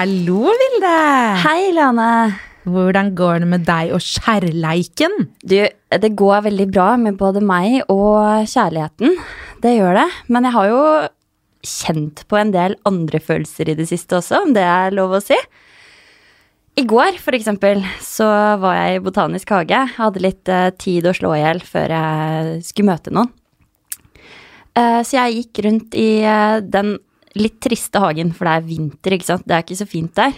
Hallo, Vilde! Hei, Lene. Hvordan går det med deg og kjærleiken? Du, det går veldig bra med både meg og kjærligheten. Det gjør det. Men jeg har jo kjent på en del andre følelser i det siste også, om det er lov å si. I går, for eksempel, så var jeg i Botanisk hage. Jeg hadde litt uh, tid å slå i hjel før jeg skulle møte noen. Uh, så jeg gikk rundt i uh, den litt triste hagen, for det er vinter, ikke sant. Det er ikke så fint der.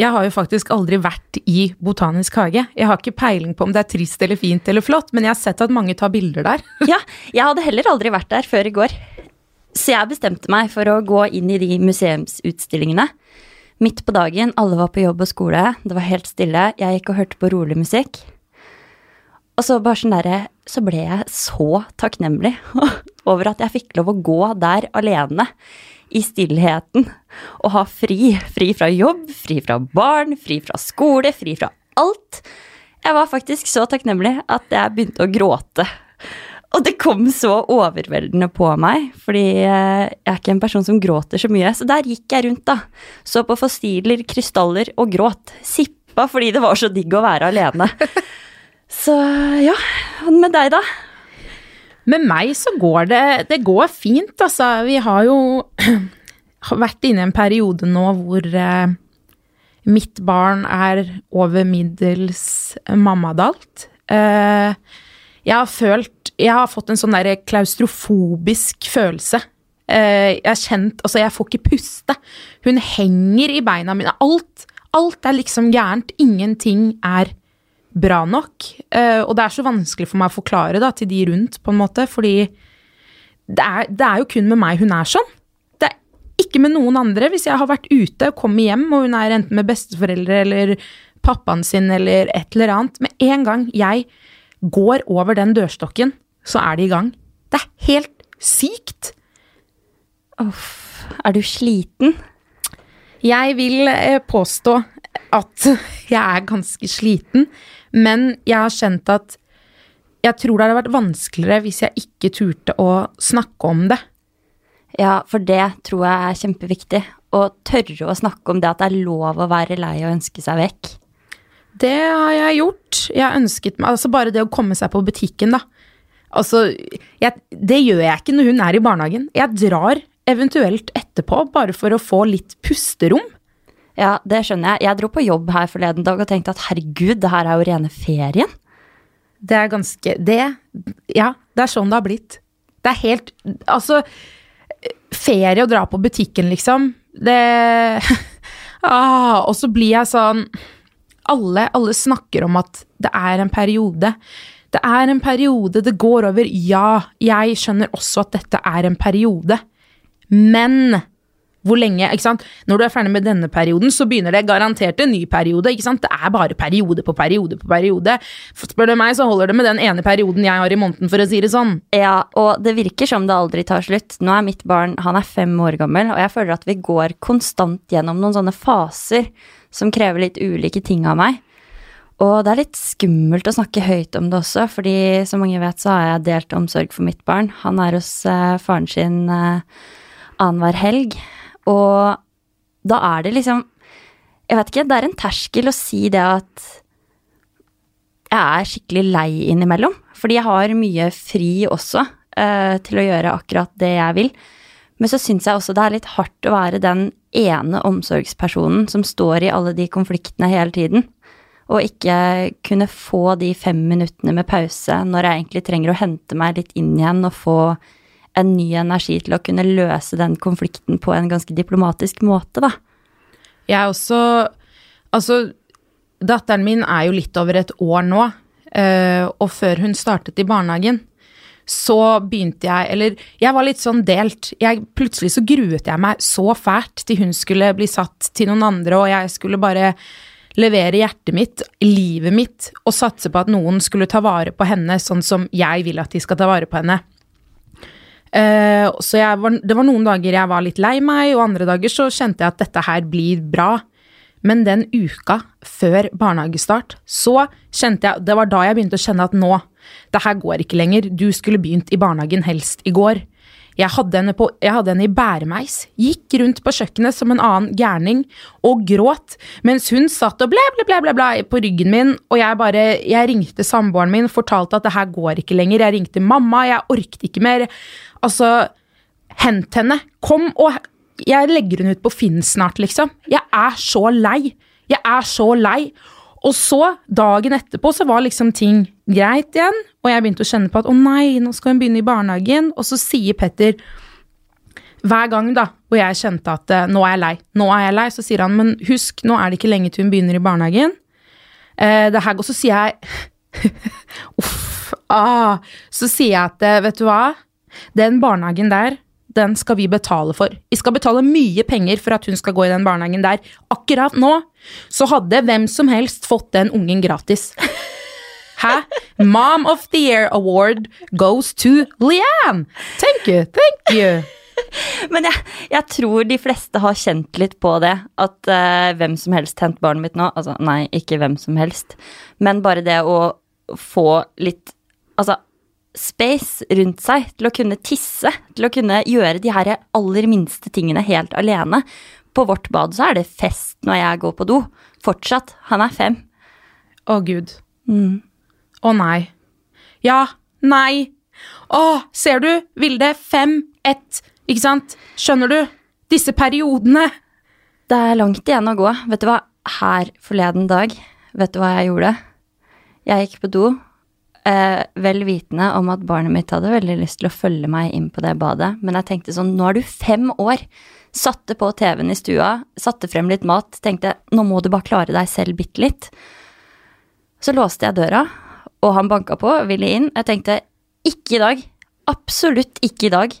jeg har jo faktisk aldri vært i Botanisk hage. Jeg har ikke peiling på om det er trist eller fint eller flott, men jeg har sett at mange tar bilder der. ja, jeg hadde heller aldri vært der før i går. Så jeg bestemte meg for å gå inn i de museumsutstillingene. Midt på dagen, alle var på jobb og skole, det var helt stille, jeg gikk og hørte på rolig musikk. Og så bare sånn derre Så ble jeg så takknemlig over at jeg fikk lov å gå der alene. I stillheten. Og ha fri. Fri fra jobb, fri fra barn, fri fra skole, fri fra alt. Jeg var faktisk så takknemlig at jeg begynte å gråte. Og det kom så overveldende på meg, fordi eh, jeg er ikke en person som gråter så mye. Så der gikk jeg rundt, da. Så på fossiler, krystaller og gråt. Sippa fordi det var så digg å være alene. Så ja. Med deg, da? Med meg så går det Det går fint, altså. Vi har jo vært inne i en periode nå hvor eh, mitt barn er over middels mammadalt. Eh, jeg har følt Jeg har fått en sånn der klaustrofobisk følelse. Eh, jeg har kjent Altså, jeg får ikke puste. Hun henger i beina mine. Alt, alt er liksom gærent. Ingenting er bra nok. Eh, og det er så vanskelig for meg å forklare da, til de rundt, på en måte, fordi det er, det er jo kun med meg hun er sånn. Det er ikke med noen andre. Hvis jeg har vært ute og kommer hjem, og hun er enten med besteforeldre eller pappaen sin eller et eller annet Med en gang jeg går over den dørstokken, så er de i gang. Det er helt sykt. Uff. Er du sliten? Jeg vil eh, påstå at jeg er ganske sliten, men jeg har kjent at jeg tror det hadde vært vanskeligere hvis jeg ikke turte å snakke om det. Ja, for det tror jeg er kjempeviktig. Å tørre å snakke om det at det er lov å være lei og ønske seg vekk. Det har jeg gjort. Jeg har ønsket meg Altså bare det å komme seg på butikken, da. Altså, jeg, det gjør jeg ikke når hun er i barnehagen. Jeg drar eventuelt etterpå, bare for å få litt pusterom. Ja, det skjønner jeg. Jeg dro på jobb her forleden dag og tenkte at herregud, det her er jo rene ferien. Det er ganske Det Ja, det er sånn det har blitt. Det er helt Altså, ferie og dra på butikken, liksom. Det ah, Og så blir jeg sånn alle, alle snakker om at det er en periode. Det er en periode, det går over. Ja, jeg skjønner også at dette er en periode. Men hvor lenge ikke sant? Når du er ferdig med denne perioden, så begynner det garantert en ny periode. ikke sant? Det er bare periode på periode på periode. Spør du meg, så holder det med den ene perioden jeg har i måneden, for å si det sånn. Ja, og det virker som det aldri tar slutt. Nå er mitt barn han er fem år gammel, og jeg føler at vi går konstant gjennom noen sånne faser som krever litt ulike ting av meg. Og det er litt skummelt å snakke høyt om det også, fordi som mange vet, så har jeg delt omsorg for mitt barn. Han er hos eh, faren sin eh, annenhver helg, og da er det liksom Jeg vet ikke, det er en terskel å si det at jeg er skikkelig lei innimellom. Fordi jeg har mye fri også uh, til å gjøre akkurat det jeg vil. Men så syns jeg også det er litt hardt å være den ene omsorgspersonen som står i alle de konfliktene hele tiden. Og ikke kunne få de fem minuttene med pause når jeg egentlig trenger å hente meg litt inn igjen og få en ny energi til å kunne løse den konflikten på en ganske diplomatisk måte, da. Jeg er også Altså, datteren min er jo litt over et år nå, eh, og før hun startet i barnehagen, så begynte jeg Eller jeg var litt sånn delt. Jeg, plutselig så gruet jeg meg så fælt til hun skulle bli satt til noen andre, og jeg skulle bare levere hjertet mitt, livet mitt, og satse på at noen skulle ta vare på henne sånn som jeg vil at de skal ta vare på henne. Uh, så var, det var noen dager jeg var litt lei meg, og andre dager så kjente jeg at dette her blir bra. Men den uka før barnehagestart, så kjente jeg Det var da jeg begynte å kjenne at nå, det her går ikke lenger. Du skulle begynt i barnehagen helst i går. Jeg hadde, på, jeg hadde henne i bæremeis, gikk rundt på kjøkkenet som en annen gærning og gråt, mens hun satt og ble, ble, ble, ble, ble på ryggen min, og jeg bare Jeg ringte samboeren min, fortalte at det her går ikke lenger. Jeg ringte mamma, jeg orket ikke mer. Altså, hent henne. Kom og Jeg legger henne ut på Finn snart, liksom. Jeg er så lei. Jeg er så lei. Og så, dagen etterpå, så var liksom ting greit igjen, og jeg begynte å kjenne på at å nei, nå skal hun begynne i barnehagen, og så sier Petter hver gang da, hvor jeg kjente at nå er jeg lei, nå er jeg lei, så sier han men husk, nå er det ikke lenge til hun begynner i barnehagen. Eh, det her går, så sier jeg uff, ah, så sier jeg at vet du hva, den barnehagen der, den skal vi betale for. Vi skal betale mye penger for at hun skal gå i den barnehagen der. Akkurat nå så hadde hvem som helst fått den ungen gratis. Hæ? Mom of the Year Award goes to Leanne! Thank you, thank you. Men jeg, jeg, tror de fleste har kjent litt på det. At uh, hvem som helst hent barnet mitt nå. Altså, nei, ikke hvem som helst. Men bare det å få litt Altså, space rundt seg til å kunne tisse, til å kunne gjøre de her aller minste tingene helt alene. På vårt bad så er det fest når jeg går på do. Fortsatt. Han er fem. Å, gud. Mm. Å nei. Ja, nei. Å, ser du, Vilde? Fem, ett. Ikke sant? Skjønner du? Disse periodene. Det er langt igjen å gå. Vet du hva? Her forleden dag, vet du hva jeg gjorde? Jeg gikk på do, eh, vel vitende om at barnet mitt hadde veldig lyst til å følge meg inn på det badet, men jeg tenkte sånn, nå er du fem år. Satte på TV-en i stua, satte frem litt mat, tenkte nå må du bare klare deg selv bitte litt. Så låste jeg døra, og han banka på, ville inn. Jeg tenkte ikke i dag. Absolutt ikke i dag.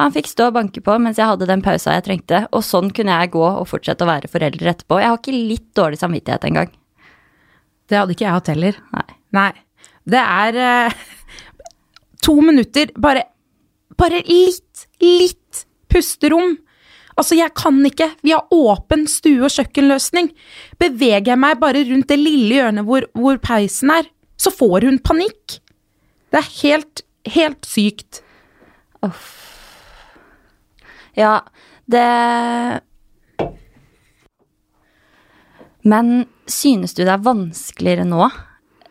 Han fikk stå og banke på mens jeg hadde den pausa jeg trengte, og sånn kunne jeg gå og fortsette å være forelder etterpå. Jeg har ikke litt dårlig samvittighet engang. Det hadde ikke jeg hatt heller. Nei. Nei. Det er eh, to minutter, bare, bare litt, litt pusterom. Altså, jeg kan ikke. Vi har åpen stue- og kjøkkenløsning. Beveger jeg meg bare rundt det lille hjørnet hvor, hvor peisen er, så får hun panikk. Det er helt, helt sykt. Uff. Ja, det Men synes du det er vanskeligere nå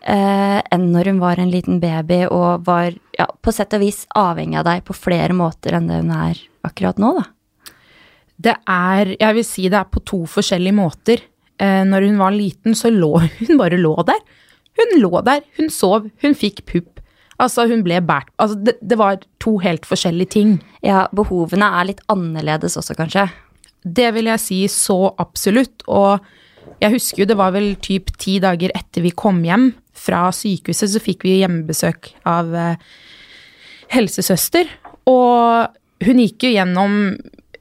eh, enn når hun var en liten baby og var ja, på sett og vis avhengig av deg på flere måter enn det hun er akkurat nå, da? Det er Jeg vil si det er på to forskjellige måter. Eh, når hun var liten, så lå hun bare lå der. Hun lå der, hun sov, hun fikk pupp. Altså, hun ble båret Altså, det, det var to helt forskjellige ting. Ja, behovene er litt annerledes også, kanskje? Det vil jeg si så absolutt. Og jeg husker jo det var vel typ ti dager etter vi kom hjem fra sykehuset, så fikk vi hjemmebesøk av eh, helsesøster. Og hun gikk jo gjennom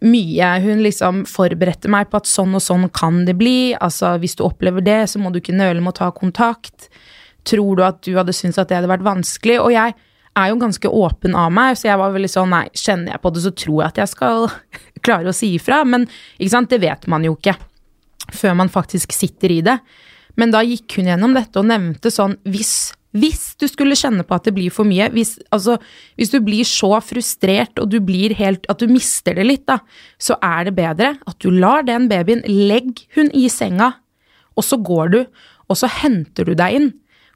mye. Hun liksom forberedte meg på at sånn og sånn kan det bli. Altså, hvis du opplever det, så må du ikke nøle med å ta kontakt. Tror du at du hadde syntes at det hadde vært vanskelig? Og jeg er jo ganske åpen av meg, så jeg var veldig sånn nei, kjenner jeg på det, så tror jeg at jeg skal klare å si ifra. Men det vet man jo ikke før man faktisk sitter i det. Men da gikk hun gjennom dette og nevnte sånn hvis, hvis du skulle kjenne på at det blir for mye, hvis, altså, hvis du blir så frustrert og du blir helt At du mister det litt, da, så er det bedre at du lar den babyen Legg hun i senga, og så går du, og så henter du deg inn.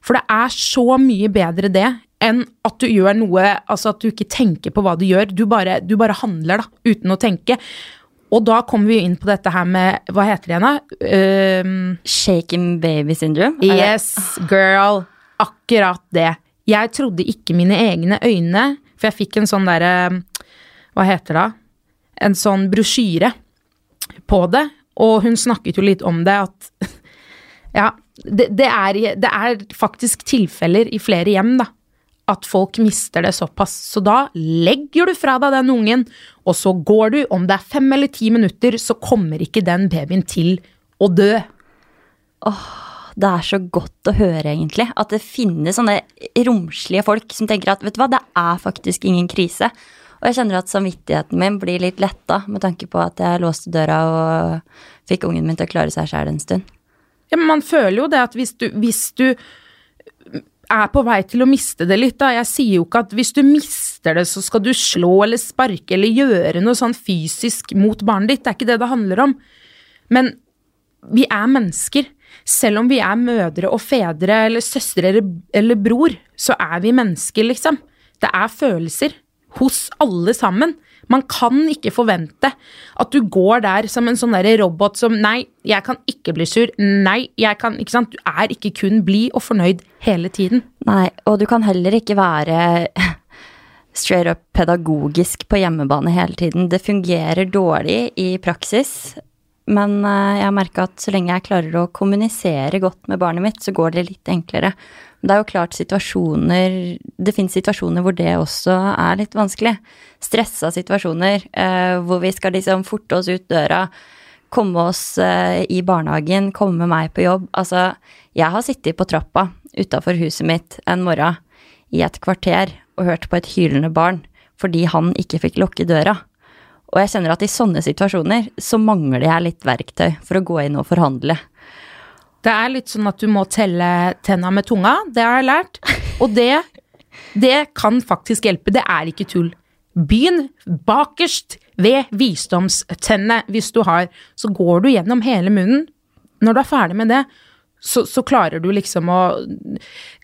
For det er så mye bedre det enn at du gjør noe Altså at du ikke tenker på hva du gjør. Du bare, du bare handler, da, uten å tenke. Og da kommer vi inn på dette her med Hva heter det igjen, da? Um, Shaken baby syndrome? yes, girl. Akkurat det. Jeg trodde ikke mine egne øyne, for jeg fikk en sånn derre Hva heter det? En sånn brosjyre på det, og hun snakket jo litt om det, at Ja, det, det, er, det er faktisk tilfeller i flere hjem, da. At folk mister det såpass. Så da legger du fra deg den ungen, og så går du. Om det er fem eller ti minutter, så kommer ikke den babyen til å dø. Åh, Det er så godt å høre, egentlig. At det finnes sånne romslige folk som tenker at vet du hva, det er faktisk ingen krise. Og jeg kjenner at samvittigheten min blir litt letta med tanke på at jeg låste døra og fikk ungen min til å klare seg sjæl en stund. Ja, men man føler jo det at hvis du, hvis du er på vei til å miste det litt, da. Jeg sier jo ikke at hvis du mister det, så skal du slå eller sparke eller gjøre noe sånn fysisk mot barnet ditt. Det er ikke det det handler om. Men vi er mennesker. Selv om vi er mødre og fedre eller søstre eller, bror, så er vi mennesker, liksom. Det er følelser hos alle sammen. Man kan ikke forvente at du går der som en sånn robot som Nei, jeg kan ikke bli sur. Nei, jeg kan Ikke sant. Du er ikke kun blid og fornøyd hele tiden. Nei, og du kan heller ikke være straight up pedagogisk på hjemmebane hele tiden. Det fungerer dårlig i praksis. Men eh, jeg har merka at så lenge jeg klarer å kommunisere godt med barnet mitt, så går det litt enklere. Det er jo klart situasjoner Det fins situasjoner hvor det også er litt vanskelig. Stressa situasjoner eh, hvor vi skal liksom forte oss ut døra, komme oss eh, i barnehagen, komme meg på jobb. Altså, jeg har sittet på trappa utafor huset mitt en morgen i et kvarter og hørt på et hylende barn fordi han ikke fikk lukke døra. Og jeg kjenner at i sånne situasjoner så mangler jeg litt verktøy for å gå inn og forhandle. Det er litt sånn at du må telle tenna med tunga, det har jeg lært. Og det, det kan faktisk hjelpe, det er ikke tull. Begynn bakerst ved visdomstennene hvis du har. Så går du gjennom hele munnen. Når du er ferdig med det, så, så, klarer du liksom å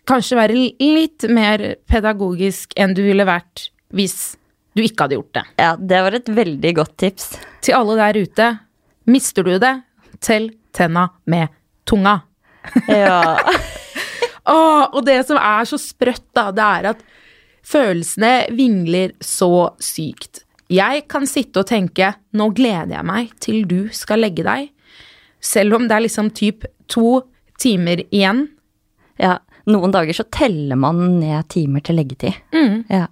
kanskje være litt mer pedagogisk enn du ville vært hvis du ikke hadde gjort det. Ja, det var et veldig godt tips. Til alle der ute, mister du det, tell tenna med tunga. Ja. oh, og det som er så sprøtt, da, det er at følelsene vingler så sykt. Jeg kan sitte og tenke nå gleder jeg meg til du skal legge deg, selv om det er liksom typ to timer igjen. Ja, noen dager så teller man ned timer til leggetid. Mm. Ja.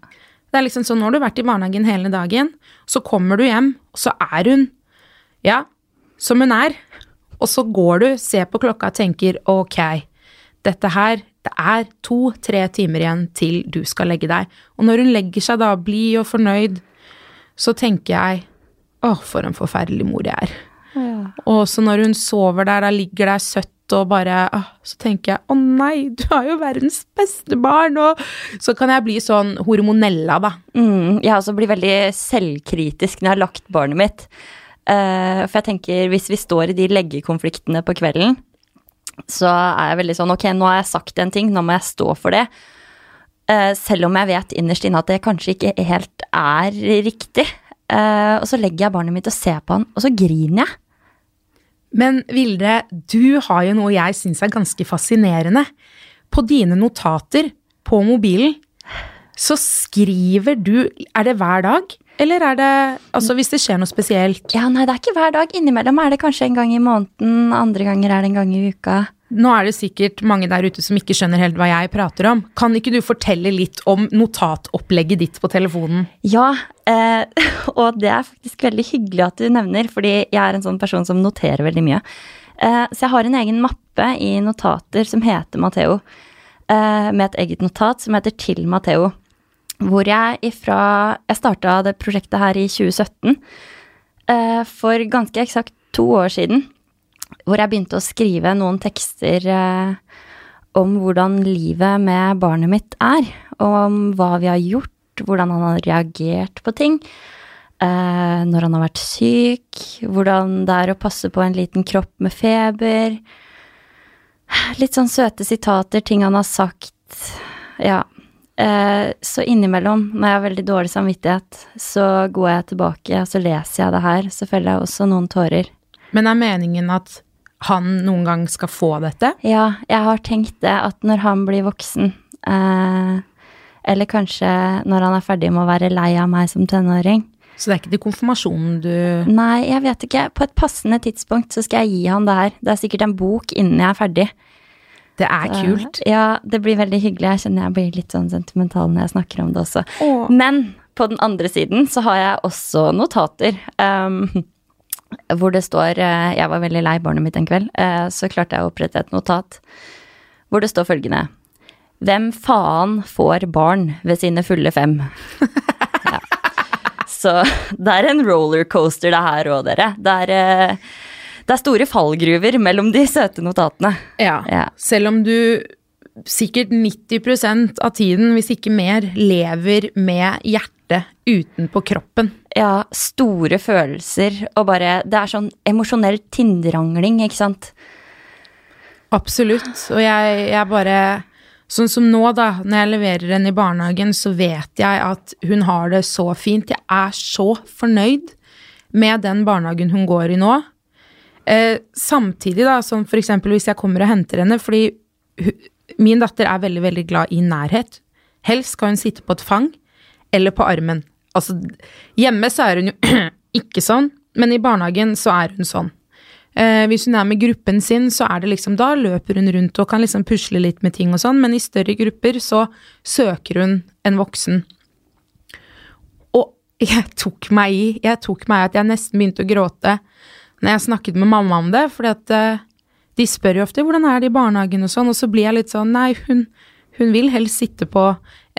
Det er liksom sånn, nå har du vært i barnehagen hele dagen, så kommer du hjem, og så er hun, ja, som hun er. Og så går du, ser på klokka og tenker ok, dette her, det er to-tre timer igjen til du skal legge deg. Og når hun legger seg da, blid og fornøyd, så tenker jeg å, for en forferdelig mor jeg er. Ja. Og så når hun sover der, da ligger der søtt og bare å, Så tenker jeg å nei, du har jo verdens beste barn, og så kan jeg bli sånn hormonella, da. Mm, jeg også blir veldig selvkritisk når jeg har lagt barnet mitt. Uh, for jeg tenker, hvis vi står i de leggekonfliktene på kvelden, så er jeg veldig sånn ok, nå har jeg sagt en ting, nå må jeg stå for det. Uh, selv om jeg vet innerst inne at det kanskje ikke helt er riktig. Uh, og så legger jeg barnet mitt og ser på han, og så griner jeg. Men Vilde, du har jo noe jeg syns er ganske fascinerende. På dine notater på mobilen så skriver du Er det hver dag? Eller er det Altså hvis det skjer noe spesielt? Ja, nei, det er ikke hver dag. Innimellom er det kanskje en gang i måneden, andre ganger er det en gang i uka. Nå er det sikkert mange der ute som ikke skjønner helt hva jeg prater om. Kan ikke du fortelle litt om notatopplegget ditt på telefonen? Ja, eh, og det er faktisk veldig hyggelig at du nevner, fordi jeg er en sånn person som noterer veldig mye. Eh, så jeg har en egen mappe i notater som heter Matheo, eh, med et eget notat som heter Til Matheo. Hvor jeg ifra Jeg starta det prosjektet her i 2017, eh, for ganske eksakt to år siden hvor jeg begynte å skrive noen tekster eh, om hvordan livet med barnet mitt er, om hva vi har gjort, hvordan han har reagert på ting, eh, når han har vært syk, hvordan det er å passe på en liten kropp med feber. Litt sånn søte sitater, ting han har sagt. Ja. Eh, så innimellom, når jeg har veldig dårlig samvittighet, så går jeg tilbake og så leser jeg det her. Så feller jeg også noen tårer. Men er meningen at han noen gang skal få dette? Ja, jeg har tenkt det, at når han blir voksen, eh, eller kanskje når han er ferdig med å være lei av meg som tenåring Så det er ikke til konfirmasjonen du Nei, jeg vet ikke. På et passende tidspunkt så skal jeg gi han det her. Det er sikkert en bok innen jeg er ferdig. Det er kult. Ja, det blir veldig hyggelig. Jeg kjenner jeg blir litt sånn sentimental når jeg snakker om det også. Åh. Men på den andre siden så har jeg også notater. Um, hvor det står uh, Jeg var veldig lei barnet mitt en kveld, Uh, så klarte jeg å opprette et notat hvor det står følgende Hvem faen får barn ved sine fulle fem? ja. Så det er en rollercoaster, det her òg, dere. Det er, eh, det er store fallgruver mellom de søte notatene. Ja. Ja. Selv om du sikkert 90% av tiden, hvis ikke mer, lever med hjertet utenpå kroppen. Ja, store følelser og bare Det er sånn emosjonell tindrangling, ikke sant? Absolutt. Og jeg, jeg bare Sånn som nå, da, når jeg leverer henne i barnehagen, så vet jeg at hun har det så fint. Jeg er så fornøyd med den barnehagen hun går i nå. Eh, samtidig, da, som eksempel hvis jeg kommer og henter henne, fordi hun, min datter er veldig, veldig glad i nærhet. Helst skal hun sitte på et fang eller på armen. Altså, hjemme så er hun jo ikke sånn, men i barnehagen så er hun sånn. Eh, hvis hun er med gruppen sin, så er det liksom Da løper hun rundt og kan liksom pusle litt med ting og sånn, men i større grupper så søker hun en voksen. Og jeg tok meg i, jeg tok meg i at jeg nesten begynte å gråte når jeg snakket med mamma om det, fordi at uh, de spør jo ofte hvordan er det i barnehagen og sånn, og så blir jeg litt sånn nei, hun, hun vil helst sitte på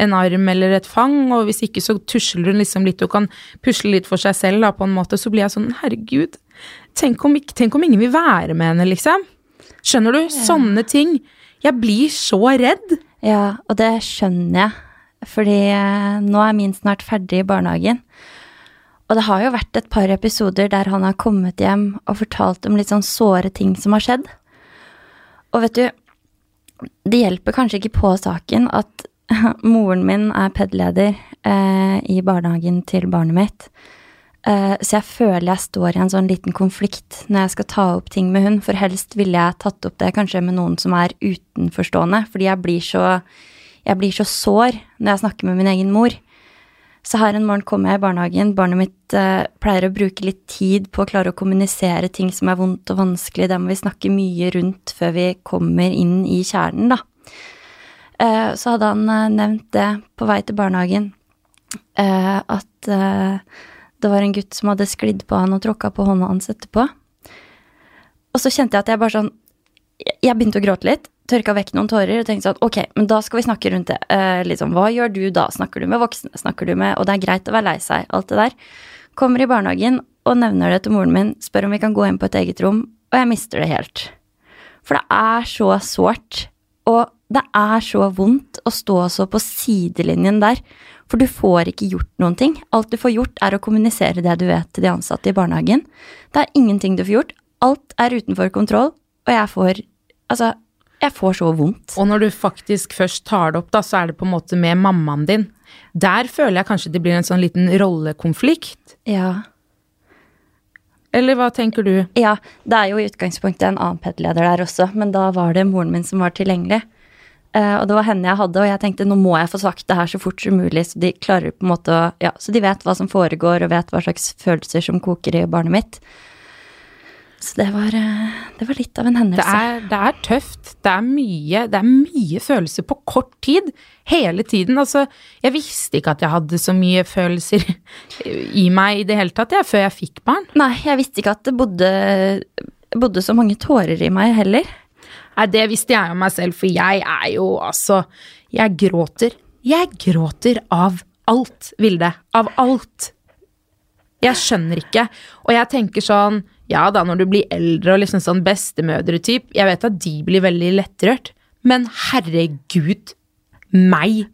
en arm eller et fang, og hvis ikke så tusler hun liksom litt og kan pusle litt for seg selv da, på en måte, så blir jeg sånn herregud, tenk om, tenk om ingen vil være med henne, liksom. Skjønner du? Sånne ting. Jeg blir så redd. Ja, og det skjønner jeg. Fordi eh, nå er min snart ferdig i barnehagen. Og det har jo vært et par episoder der han har kommet hjem og fortalt om litt sånn såre ting som har skjedd. Og vet du, det hjelper kanskje ikke på saken at moren min er PED-leder eh, i barnehagen til barnet mitt. Eh, så jeg føler jeg står i en sånn liten konflikt når jeg skal ta opp ting med hun, for helst ville jeg tatt opp det kanskje med noen som er utenforstående, fordi jeg blir så, jeg blir så sår når jeg snakker med min egen mor. Så her en morgen kommer jeg i barnehagen, barnet mitt eh, pleier å bruke litt tid på å klare å kommunisere ting som er vondt og vanskelig, det må vi snakke mye rundt før vi kommer inn i kjernen, da. Eh, så hadde han eh, nevnt det på vei til barnehagen, eh, at eh, det var en gutt som hadde sklidd på han og tråkka på hånda hans etterpå. Og så kjente jeg at jeg bare sånn Jeg begynte å gråte litt, tørka vekk noen tårer og tenkte sånn Ok, men da skal vi snakke rundt det. Eh, liksom, hva gjør du da? Snakker du med voksne? Snakker du med Og det er greit å være lei seg, alt det der. Kommer i barnehagen og nevner det til moren min, spør om vi kan gå inn på et eget rom, og jeg mister det helt. For det er så sårt, og det er så vondt å stå så på sidelinjen der. For du får ikke gjort noen ting. Alt du får gjort, er å kommunisere det du vet til de ansatte i barnehagen. Det er ingenting du får gjort. Alt er utenfor kontroll, og jeg får Altså, jeg får så vondt. Og når du faktisk først tar det opp, da, så er det på en måte med mammaen din. Der føler jeg kanskje det blir en sånn liten rollekonflikt. Ja. Eller hva tenker du? Ja, det er jo i utgangspunktet en annen PED-leder der også, men da var det moren min som var tilgjengelig. Uh, og det var henne jeg hadde, og jeg tenkte nå må jeg få sagt det her så fort som mulig, så de klarer på en måte å Ja, så de vet hva som foregår, og vet hva slags følelser som koker i barnet mitt. Så det var, eh, det var litt av en Det hendelse. er, det er tøft. Det er mye, det er mye følelser på kort tid. Hele tiden. Altså, jeg visste ikke at jeg hadde så mye følelser i meg i det hele tatt, jeg, før jeg fikk barn. Nei, jeg visste ikke at det bodde, bodde så mange tårer i meg heller. Nei, det visste jeg om meg selv, for jeg er jo altså Jeg gråter. Jeg gråter av alt, Vilde. Av alt. Jeg skjønner ikke. Og jeg tenker sånn Ja da, når du blir eldre og liksom sånn bestemødre-typ, jeg vet at de blir veldig lettrørt, men herregud, meg.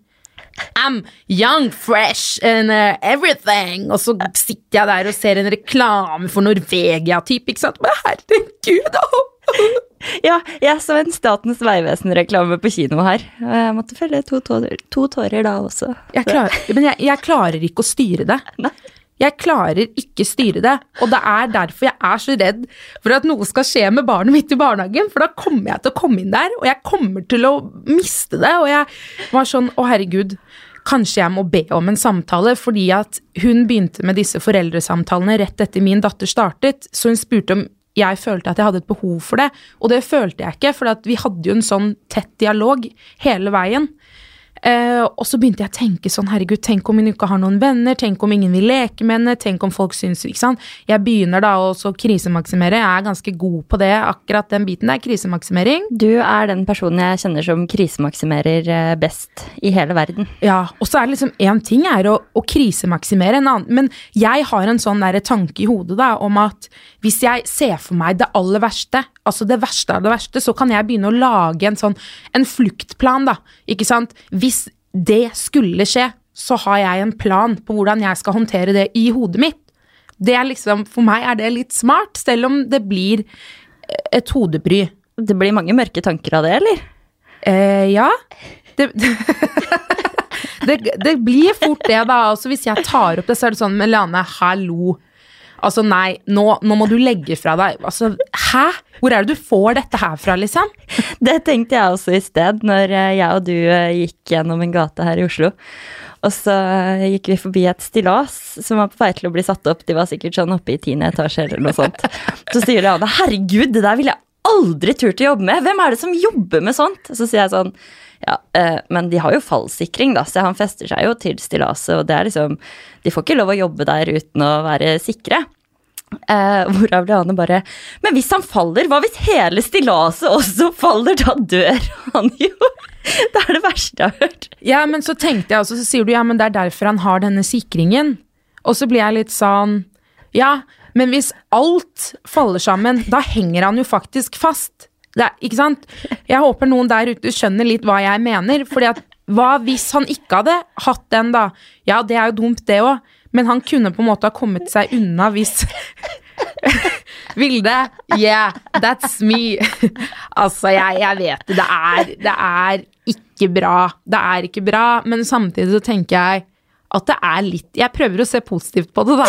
I'm young, fresh and uh, everything. Og så sitter jeg der og ser en reklame for Norvegia-typ, ikke sant. Men herregud, da. Ja, jeg så en Statens vegvesen-reklame på kino her. og Jeg måtte følge to tårer, to tårer da også. Jeg klarer, men jeg, jeg klarer ikke å styre det. Nei. Jeg klarer ikke styre det, og det er derfor jeg er så redd for at noe skal skje med barnet mitt i barnehagen, for da kommer jeg til å komme inn der, og jeg kommer til å miste det, og jeg var sånn, å herregud, kanskje jeg må be om en samtale, fordi at hun begynte med disse foreldresamtalene rett etter min datter startet, så hun spurte om jeg følte at jeg hadde et behov for det, og det følte jeg ikke, for vi hadde jo en sånn tett dialog hele veien. Eh, og så begynte jeg å tenke sånn, herregud, tenk om hun ikke har noen venner, tenk om ingen vil leke med henne, tenk om folk syns ikke sant? Jeg begynner da å krisemaksimere, jeg er ganske god på det, akkurat den biten der, krisemaksimering. Du er den personen jeg kjenner som krisemaksimerer eh, best i hele verden. Ja, og så er det liksom én ting er å, å krisemaksimere, en annen Men jeg har en sånn der tanke i hodet da, om at hvis jeg ser for meg det aller verste, altså det verste av det verste, så kan jeg begynne å lage en sånn en fluktplan, da. Ikke sant? Hvis det skulle skje, så har jeg en plan på hvordan jeg skal håndtere det i hodet mitt. Det er liksom, For meg er det litt smart, selv om det blir et hodebry. Det blir mange mørke tanker av det, eller? Eh, ja. Det, det, det, blir fort det, da. Altså, hvis jeg tar opp det, så er det sånn Melane, hallo. Altså, nei, nå, nå, må du legge fra deg Altså, hæ? Hvor er det du får dette her fra, liksom? Det tenkte jeg også i sted, når eh, jeg og du eh, gikk gjennom en gate her i Oslo. Og så eh, gikk vi forbi et stillas som var på vei til å bli satt opp. De var sikkert sånn oppe i tiende etasje eller noe sånt. Så sier Leane 'herregud, det der ville jeg aldri turt å jobbe med'. Hvem er det som jobber med sånt? Så sier jeg sånn ja, eh, men de har jo fallsikring, da, så han fester seg jo til stillaset, og det er liksom De får ikke lov å jobbe der uten å være sikre. Eh, hvorav Leane bare Men hvis han faller, hva hvis hele stillaset også faller? Da dør han jo! Det er det verste jeg har hørt. Ja, men så tenkte jeg også, så sier du ja, men det er derfor han har denne sikringen. Og så blir jeg litt sånn Ja, men hvis alt faller sammen, da henger han jo faktisk fast. Er, ikke sant? Jeg håper noen der ute skjønner litt hva jeg mener. fordi at hva hvis han ikke hadde hatt den, da? Ja, det er jo dumt, det òg. Men han kunne på en måte ha kommet seg unna hvis Vilde, yeah, that's me. altså, jeg, jeg vet det. Er, det er ikke bra. Det er ikke bra, men samtidig så tenker jeg at det er litt Jeg prøver å se positivt på det, da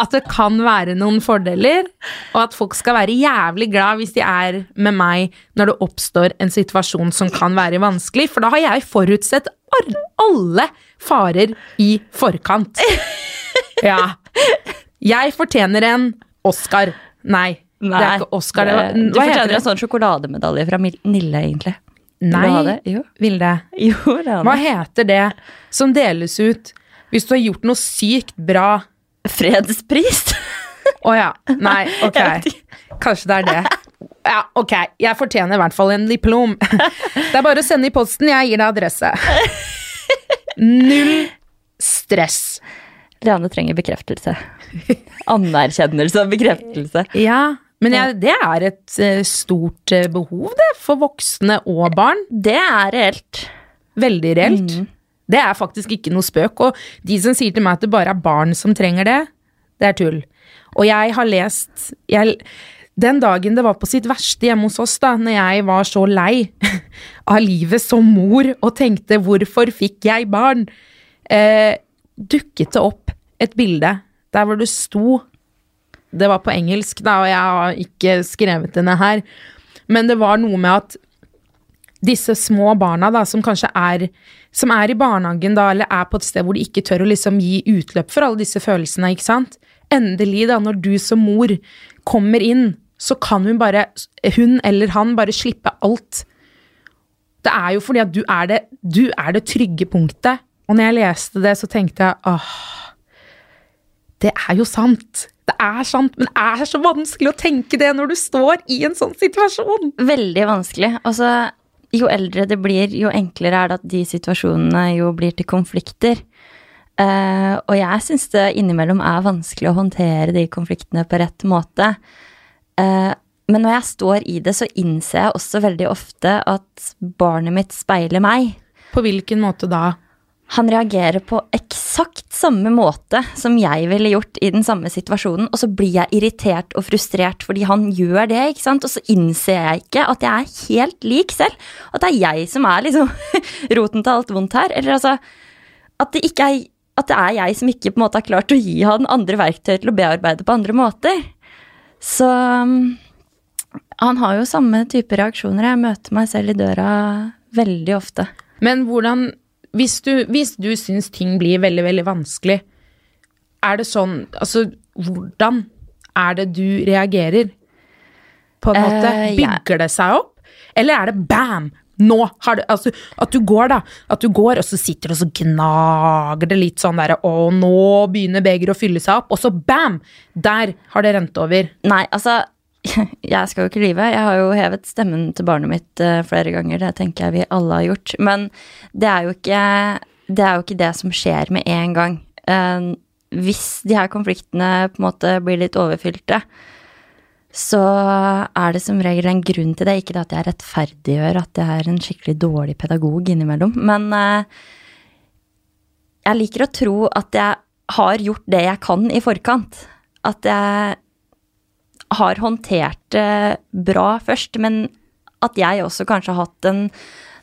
at det kan være noen fordeler, og at folk skal være jævlig glad hvis de er med meg når det oppstår en situasjon som kan være vanskelig, for da har jeg forutsett alle farer i forkant. Ja. Jeg fortjener en Oscar. Nei, Nei det er ikke Oscar. Det, var, du fortjener en sånn sjokolademedalje fra Nille, egentlig. Nei, Vilde. Jo, Hva heter det som deles ut hvis du har gjort noe sykt bra Fredspris? Å oh, ja. Nei, ok. Kanskje det er det. Ja, ok. Jeg fortjener i hvert fall en diplom. Det er bare å sende i posten. Jeg gir deg adresse. Null stress. Leane trenger bekreftelse. Anerkjennelse og bekreftelse. Ja, men jeg, det er et uh, stort uh, behov, det, for voksne og barn. Det er reelt. Veldig reelt. Mm. Det er faktisk ikke noe spøk. Og de som sier til meg at det bare er barn som trenger det, det er tull. Og jeg har lest jeg, Den dagen det var på sitt verste hjemme hos oss, da når jeg var så lei av livet som mor og tenkte 'hvorfor fikk jeg barn', eh, dukket det opp et bilde der hvor det sto Det var på engelsk, da, og jeg har ikke skrevet det ned her, men det var noe med at disse små barna da, som kanskje er, som er i barnehagen da, eller er på et sted hvor de ikke tør å liksom gi utløp for alle disse følelsene, ikke sant. Endelig, da, når du som mor kommer inn, så kan hun bare, hun eller han, bare slippe alt. Det er jo fordi at du er det, du er det trygge punktet. Og når jeg leste det, så tenkte jeg åh, det er jo sant. Det er sant, men det er så vanskelig å tenke det når du står i en sånn situasjon. Veldig vanskelig. Altså, jo eldre det blir, jo enklere er det at de situasjonene jo blir til konflikter. Uh, og jeg syns det innimellom er vanskelig å håndtere de konfliktene på rett måte. Uh, men når jeg står i det, så innser jeg også veldig ofte at barnet mitt speiler meg. På hvilken måte da? Han reagerer på eksakt samme måte som jeg ville gjort i den samme situasjonen, og så blir jeg irritert og frustrert fordi han gjør det, ikke sant, og så innser jeg ikke at jeg er helt lik selv, at det er jeg som er liksom roten til alt vondt her, eller altså at det ikke er at det er jeg som ikke på en måte har klart å gi han andre verktøy til å bearbeide på andre måter. Så um, han har jo samme type reaksjoner. Jeg møter meg selv i døra veldig ofte. Men hvordan hvis du, hvis du syns ting blir veldig, veldig vanskelig, er det sånn Altså, hvordan er det du reagerer? På en måte? Uh, Bygger det seg opp? Eller er det bam? Nå har du altså, At du går, da. At du går, og så sitter du og så gnager det litt sånn derre Å, nå begynner begeret å fylle seg opp, og så bam! Der har det rent over. Nei, altså jeg skal jo ikke lyve. Jeg har jo hevet stemmen til barnet mitt uh, flere ganger. Det tenker jeg vi alle har gjort. Men det er jo ikke det, jo ikke det som skjer med en gang. Uh, hvis de her konfliktene på en måte blir litt overfylte, så er det som regel en grunn til det. Ikke at jeg rettferdiggjør at jeg er en skikkelig dårlig pedagog innimellom, men uh, jeg liker å tro at jeg har gjort det jeg kan i forkant. At jeg har håndtert det bra først, men at jeg også kanskje har hatt en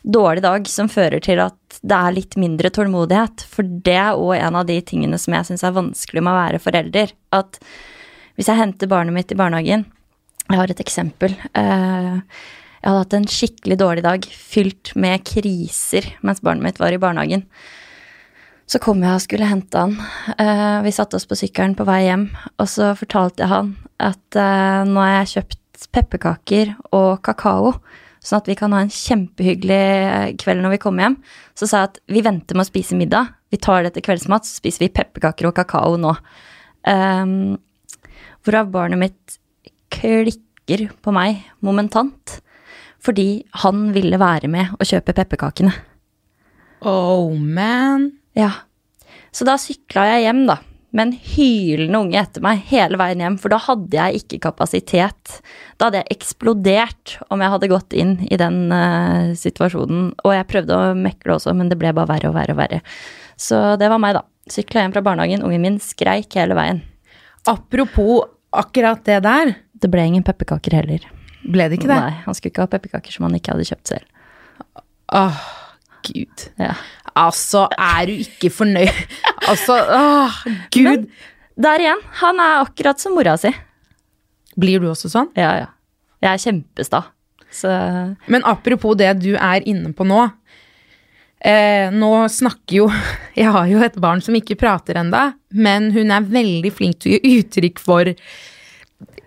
dårlig dag som fører til at det er litt mindre tålmodighet. For det er òg en av de tingene som jeg syns er vanskelig med å være forelder. At hvis jeg henter barnet mitt i barnehagen Jeg har et eksempel. Eh, jeg hadde hatt en skikkelig dårlig dag fylt med kriser mens barnet mitt var i barnehagen. Så kom jeg og skulle hente han. Uh, vi satte oss på sykkelen på vei hjem, og så fortalte jeg han at uh, nå har jeg kjøpt pepperkaker og kakao sånn at vi kan ha en kjempehyggelig eh, kveld når vi kommer hjem. Så sa jeg at vi venter med å spise middag. Vi tar det til kveldsmat, så spiser vi pepperkaker og kakao nå. Um, hvorav barnet mitt klikker på meg momentant. Fordi han ville være med og kjøpe pepperkakene. Oh, man. Ja. Så da sykla jeg hjem, da med en hylende unge etter meg hele veien hjem, for da hadde jeg ikke kapasitet. Da hadde jeg eksplodert om jeg hadde gått inn i den uh, situasjonen. Og jeg prøvde å mekle også, men det ble bare verre og verre og verre. Så det var meg, da. Sykla hjem fra barnehagen, ungen min skreik hele veien. Apropos akkurat det der. Det ble ingen pepperkaker heller. Ble det ikke det? Nei, han skulle ikke ha pepperkaker som han ikke hadde kjøpt selv. Åh, gud. Ja. Altså, er du ikke fornøyd Altså, åh, gud. Men der igjen, han er akkurat som mora si. Blir du også sånn? Ja, ja. Jeg er kjempesta. Så Men apropos det du er inne på nå. Eh, nå snakker jo Jeg har jo et barn som ikke prater enda, men hun er veldig flink til å gi uttrykk for,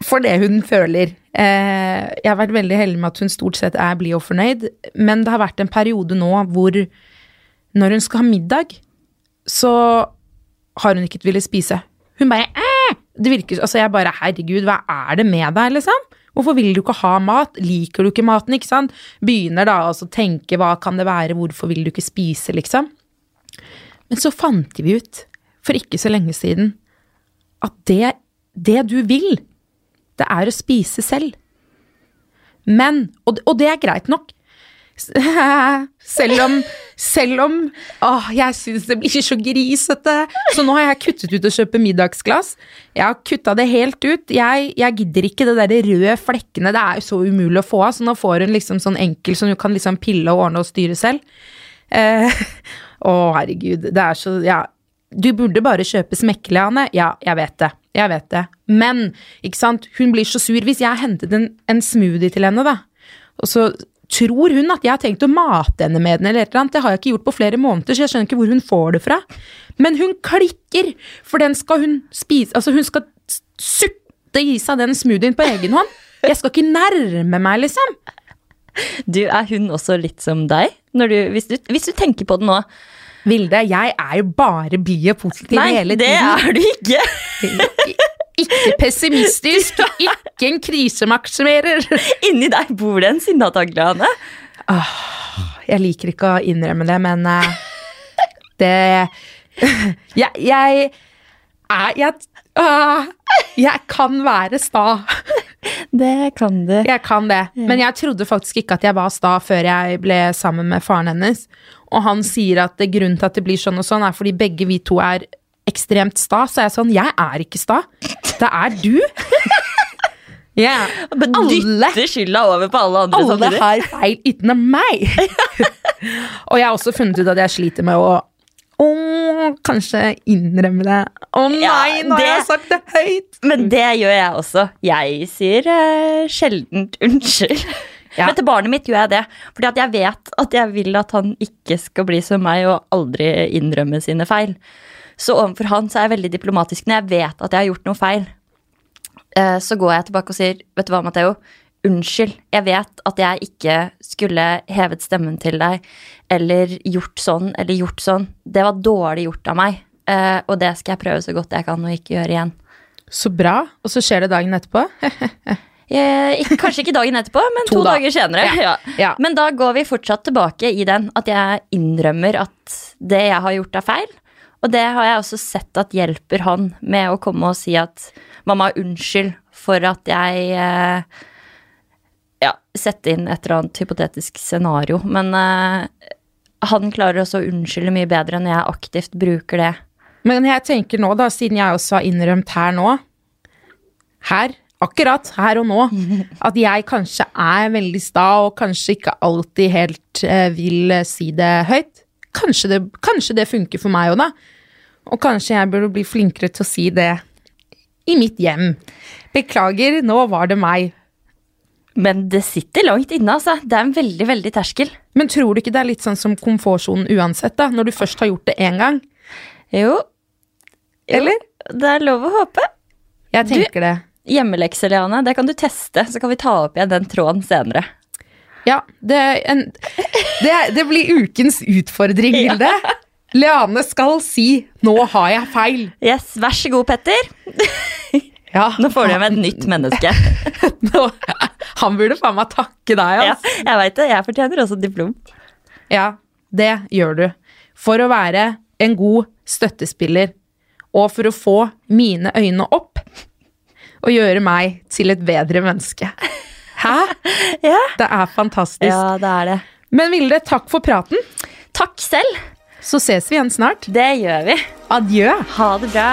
for det hun føler. Eh, jeg har vært veldig heldig med at hun stort sett er blid og fornøyd, men det har vært en periode nå hvor når hun skal ha middag, så har hun ikke villet spise. Hun bare Æh! Det virker Altså, jeg bare Herregud, hva er det med deg, liksom? Hvorfor vil du ikke ha mat? Liker du ikke maten, ikke sant? Begynner da å tenke hva kan det være, hvorfor vil du ikke spise, liksom? Men så fant vi ut, for ikke så lenge siden, at det, det du vil, det er å spise selv. Men, og, og det er greit nok, selv om, selv om åh, jeg syns det blir så grisete. Så nå har jeg kuttet ut å kjøpe middagsglass. Jeg har kutta det helt ut. Jeg, jeg gidder ikke det der røde flekkene. Det er jo så umulig å få av, så nå får hun liksom sånn enkel som du kan liksom pille og ordne og styre selv. Eh, å, herregud. Det er så Ja. Du burde bare kjøpe smekkelig. Ja, jeg vet det. Jeg vet det. Men, ikke sant, hun blir så sur. Hvis jeg hentet en, en smoothie til henne, da, og så tror hun at jeg har tenkt å mate henne med den, eller eller annet. Det har jeg ikke gjort på flere måneder, så jeg skjønner ikke hvor hun får det fra. Men hun klikker, for den skal hun spise Altså, hun skal sutte i seg den smoothien på egen hånd. Jeg skal ikke nærme meg, liksom. Du, er hun også litt som deg? Du, hvis, du, hvis, du, tenker på det nå. Vilde, jeg er jo bare og positiv Nei, hele tiden. Nei, det er du ikke. ikke pessimistisk, ikke en krisemaksimerer. Inni deg bor det en sinnatagle, Anne. Åh, jeg liker ikke å innrømme det, men uh, det Jeg, jeg er jeg, uh, jeg kan være sta. Det kan du. Jeg kan det. Men jeg trodde faktisk ikke at jeg var sta før jeg ble sammen med faren hennes. Og han sier at grunnen til at det blir sånn og sånn, er fordi begge vi to er ekstremt sta. Så er jeg sånn Jeg er ikke sta. Det er du. Yeah. Dytter skylda over på alle andre alle samtidig. Har feil utenom meg. og jeg har også funnet ut at jeg sliter med å å, kanskje innrømme det. Å nei, ja, nå har jeg sagt det høyt! Men det gjør jeg også. Jeg sier uh, sjeldent unnskyld. Ja. Men til barnet mitt gjør jeg det. Fordi jeg vet at jeg vil at han ikke skal bli som meg og aldri innrømme sine feil. Så overfor han så er jeg veldig diplomatisk når jeg vet at jeg har gjort noe feil. Uh, så går jeg tilbake og sier, vet du hva, Matheo, unnskyld. Jeg vet at jeg ikke skulle hevet stemmen til deg eller gjort sånn eller gjort sånn. Det var dårlig gjort av meg, eh, og det skal jeg prøve så godt jeg kan å ikke gjøre igjen. Så bra. Og så skjer det dagen etterpå. Eh, kanskje ikke dagen etterpå, men To to, da. dager senere. Ja. Ja. Men da går vi fortsatt tilbake i den, at jeg innrømmer at det jeg har gjort er feil. Og det har jeg også sett at hjelper han med å komme og si at mamma, unnskyld for at jeg eh, Ja, sette inn et eller annet hypotetisk scenario. Men uh, han klarer også å unnskylde mye bedre enn jeg aktivt bruker det. Men jeg tenker nå, da, siden jeg også har innrømt her nå Her, akkurat her og nå, at jeg kanskje er veldig sta og kanskje ikke alltid helt uh, vil eh, si det høyt. Kanskje det, kanskje det funker for meg òg, da. Og kanskje jeg burde bli flinkere til å si det i mitt hjem. Beklager, nå var det meg. Men det sitter langt inne, altså. Det er en veldig, veldig terskel. Men tror du ikke det er litt sånn som komfortsonen uansett, da? Når du først har gjort det én gang? Jo. Eller? Det er lov å håpe. Jeg tenker det. Hjemmelekse, Leane, det kan du teste, så kan vi ta opp igjen den tråden senere. Ja, det, en, det, det blir ukens utfordring, Vilde. Leane skal si 'nå har jeg feil'. Yes, Vær så god, Petter. Ja, Nå får du hjem et nytt menneske. nå, Han burde faen meg takke deg, Ja, altså. jeg veit det. Jeg fortjener også diplom. Ja, det gjør du. For å være en god støttespiller, og for å få mine øyne opp, og gjøre meg til et bedre menneske. Hæ? Ja. Det er fantastisk. ja, det er det. Men Vilde, takk for praten. Takk selv. Så ses vi igjen snart. Det gjør vi. Adjø. Ha det bra.